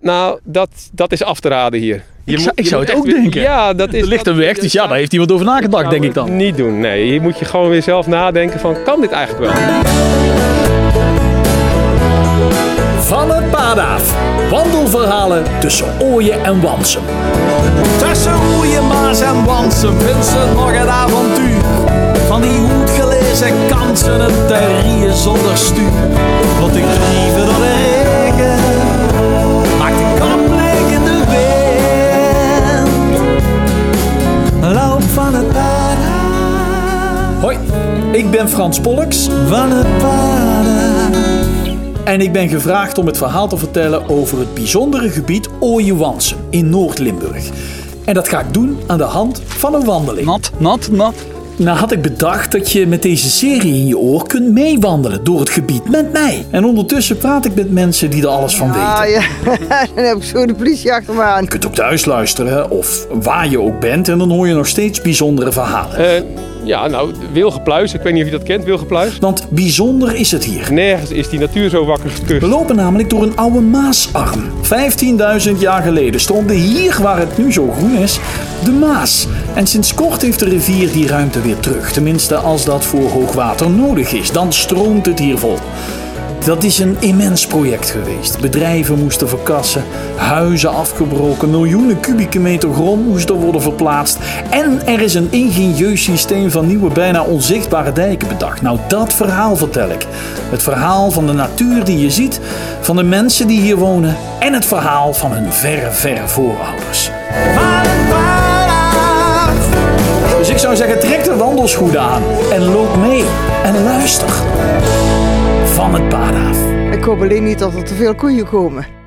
Nou, dat, dat is af te raden hier. Je Ik zou- ik het ook weer- denken. Ja, dat is... Er ligt een weg, dus ja, daar heeft iemand over nagedacht, denk ik dan. Niet doen, nee. Hier moet je gewoon weer zelf nadenken van, kan dit eigenlijk wel? Van het pad af. Wandelverhalen tussen Ooien en Wansum. Tussen Oeien, Maas en Wansen vindt ze nog het avontuur. Van die goed gelezen kansen, het terrier zonder stuur. Wat ik liever dan Hoi, ik ben Frans van het af. en ik ben gevraagd om het verhaal te vertellen over het bijzondere gebied Ooie-Wansum in Noord-Limburg. En dat ga ik doen aan de hand van een wandeling. Nat, nat, nat. Nou had ik bedacht dat je met deze serie in je oor kunt meewandelen door het gebied met mij. En ondertussen praat ik met mensen die er alles van weten. Ah ja, dan heb ik zo de politie achter me aan. Je kunt ook thuis luisteren of waar je ook bent en dan hoor je nog steeds bijzondere verhalen. Eh, ja, nou, Wilgepluis. Ik weet niet of je dat kent, Wilgepluis. Want bijzonder is het hier. Nergens is die natuur zo wakker We gekust. lopen namelijk door een oude Maasarm. 15.000 jaar geleden stroomde hier waar het nu zo groen is, de Maas. En sinds kort heeft de rivier die ruimte weer terug. Tenminste als dat voor hoogwater nodig is. Dan stroomt het hier vol. Dat is een immens project geweest. Bedrijven moesten verkassen, huizen afgebroken, miljoenen kubieke meter grond moesten worden verplaatst. En er is een ingenieus systeem van nieuwe, bijna onzichtbare dijken bedacht. Nou, dat verhaal vertel ik. Het verhaal van de natuur die je ziet, van de mensen die hier wonen en het verhaal van hun verre, verre voorouders. Dus ik zou zeggen, trek de wandelschoenen aan en loop mee en luister. Van het pad af. Ik hoop alleen niet dat er te veel koeien komen.